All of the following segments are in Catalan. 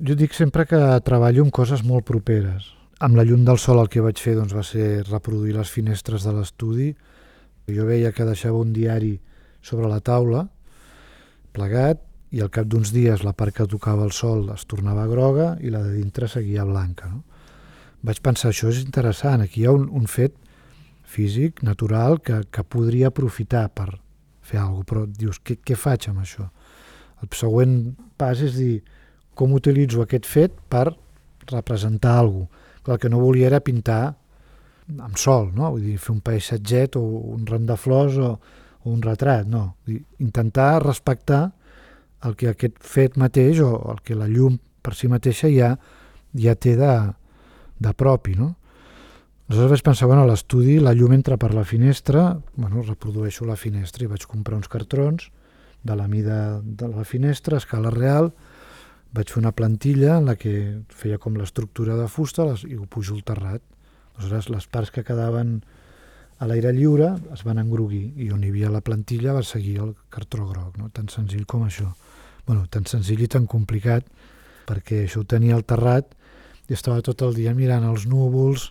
Jo dic sempre que treballo amb coses molt properes. Amb la llum del sol el que vaig fer doncs, va ser reproduir les finestres de l'estudi. Jo veia que deixava un diari sobre la taula, plegat, i al cap d'uns dies la part que tocava el sol es tornava groga i la de dintre seguia blanca. No? Vaig pensar, això és interessant, aquí hi ha un, un fet físic, natural, que, que podria aprofitar per fer alguna cosa, però dius, què, què faig amb això? El següent pas és dir, com utilitzo aquest fet per representar alguna cosa. El que no volia era pintar amb sol, no? Vull dir, fer un paisatget o un ram de flors o, o un retrat, no. Vull dir, intentar respectar el que aquest fet mateix o el que la llum per si mateixa ja, ja té de, de propi, no? Aleshores vaig pensar, bueno, a l'estudi la llum entra per la finestra, bueno, reprodueixo la finestra i vaig comprar uns cartrons de la mida de la finestra, escala real, vaig fer una plantilla en la que feia com l'estructura de fusta les, i ho pujo al terrat. Aleshores, les parts que quedaven a l'aire lliure es van engrugir i on hi havia la plantilla va seguir el cartró groc, no? tan senzill com això bueno, tan senzill i tan complicat, perquè això ho tenia al terrat i estava tot el dia mirant els núvols,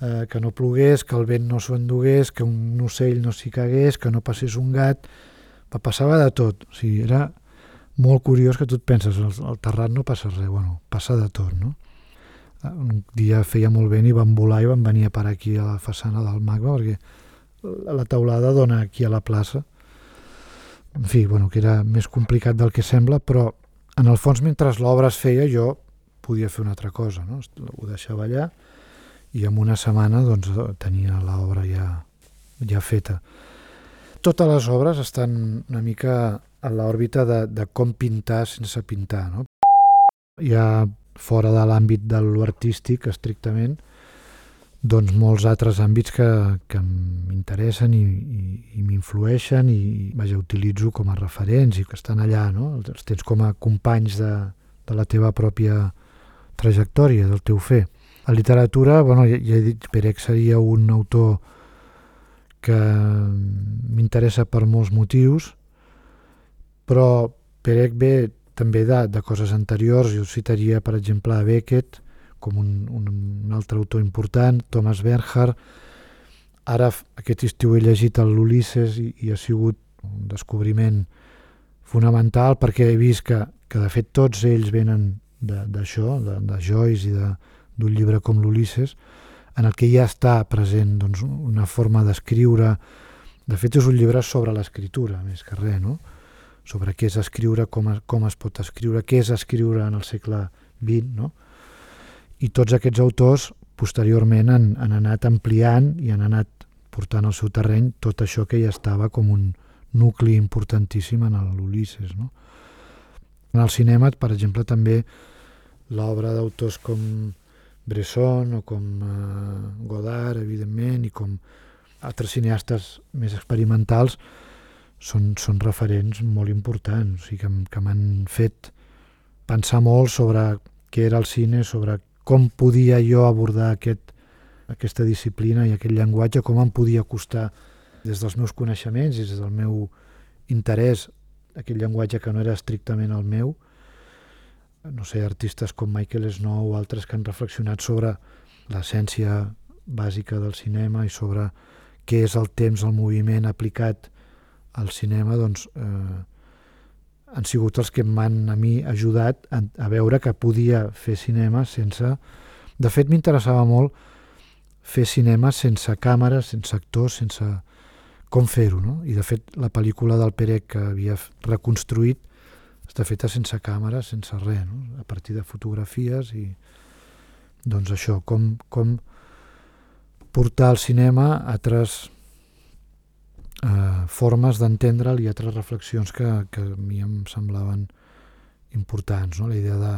eh, que no plogués, que el vent no s'ho endugués, que un ocell no s'hi cagués, que no passés un gat, passava de tot. O sigui, era molt curiós que tu et penses, al, terrat no passa res, bueno, passa de tot, no? Eh, un dia feia molt vent i van volar i van venir a parar aquí a la façana del MACBA perquè la taulada dona aquí a la plaça en fi, bueno, que era més complicat del que sembla, però en el fons mentre l'obra es feia jo podia fer una altra cosa, no? ho deixava allà i en una setmana doncs, tenia l'obra ja, ja feta. Totes les obres estan una mica a l'òrbita de, de com pintar sense pintar. No? Ja fora de l'àmbit de l'artístic estrictament, doncs molts altres àmbits que, que m'interessen i, i, i m'influeixen i vaja, utilitzo com a referents i que estan allà, no? els tens com a companys de, de la teva pròpia trajectòria, del teu fer. A literatura, bueno, ja, ja he dit, Perec seria un autor que m'interessa per molts motius, però Perec ve també de, de coses anteriors, jo citaria per exemple a Beckett, com un, un, un altre autor important, Thomas Bernhard. Ara aquest estiu he llegit l'Ulisses i, i ha sigut un descobriment fonamental perquè he vist que, que de fet tots ells venen d'això, de, de, de Joyce i d'un llibre com l'Ulisses, en el que ja està present doncs, una forma d'escriure. De fet, és un llibre sobre l'escriptura, més que res, no? Sobre què és escriure, com, com es pot escriure, què és escriure en el segle XX, no? i tots aquests autors posteriorment han, han anat ampliant i han anat portant al seu terreny tot això que ja estava com un nucli importantíssim en l'Ulisses. No? En el cinema, per exemple, també l'obra d'autors com Bresson o com eh, Godard, evidentment, i com altres cineastes més experimentals són, són referents molt importants, sigui, que, que m'han fet pensar molt sobre què era el cine, sobre com podia jo abordar aquest, aquesta disciplina i aquest llenguatge, com em podia costar des dels meus coneixements i des del meu interès aquest llenguatge que no era estrictament el meu, no sé, artistes com Michael Snow o altres que han reflexionat sobre l'essència bàsica del cinema i sobre què és el temps, el moviment aplicat al cinema, doncs eh, han sigut els que m'han a mi ajudat a, a veure que podia fer cinema sense... De fet, m'interessava molt fer cinema sense càmeres, sense actors, sense com fer-ho, no? I de fet, la pel·lícula del Perec que havia reconstruït està feta sense càmeres, sense res, no? a partir de fotografies i doncs això, com, com portar el cinema altres eh, formes d'entendre'l i altres reflexions que, que a mi em semblaven importants. No? La idea de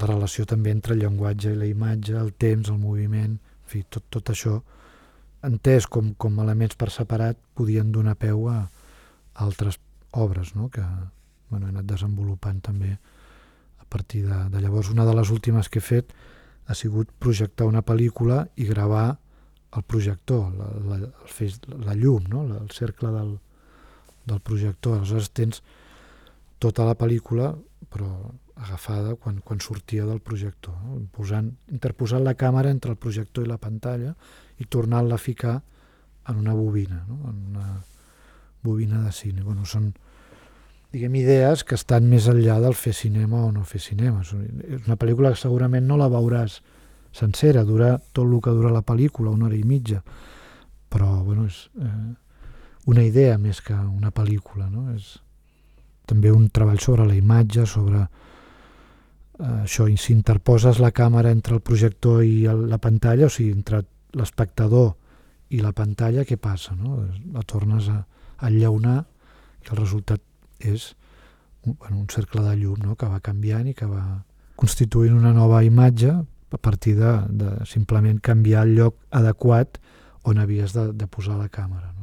la relació també entre el llenguatge i la imatge, el temps, el moviment, en fi, tot, tot això entès com, com elements per separat podien donar peu a, altres obres no? que bueno, he anat desenvolupant també a partir de, de llavors. Una de les últimes que he fet ha sigut projectar una pel·lícula i gravar el projector, la, la, el feix, la llum, no? el cercle del, del projector. Aleshores tens tota la pel·lícula però agafada quan, quan sortia del projector, no? Posant, interposant la càmera entre el projector i la pantalla i tornant-la a ficar en una bobina, no? en una bobina de cine. Bueno, són, diguem, idees que estan més enllà del fer cinema o no fer cinema. És una pel·lícula que segurament no la veuràs sencera, dura tot el que dura la pel·lícula, una hora i mitja, però bueno, és eh, una idea més que una pel·lícula. No? És també un treball sobre la imatge, sobre eh, això, i si interposes la càmera entre el projector i el, la pantalla, o sigui, entre l'espectador i la pantalla, què passa? No? La tornes a, a llaunar i el resultat és un, bueno, un cercle de llum no? que va canviant i que va constituint una nova imatge a partir de, de simplement canviar el lloc adequat on havies de, de posar la càmera. No?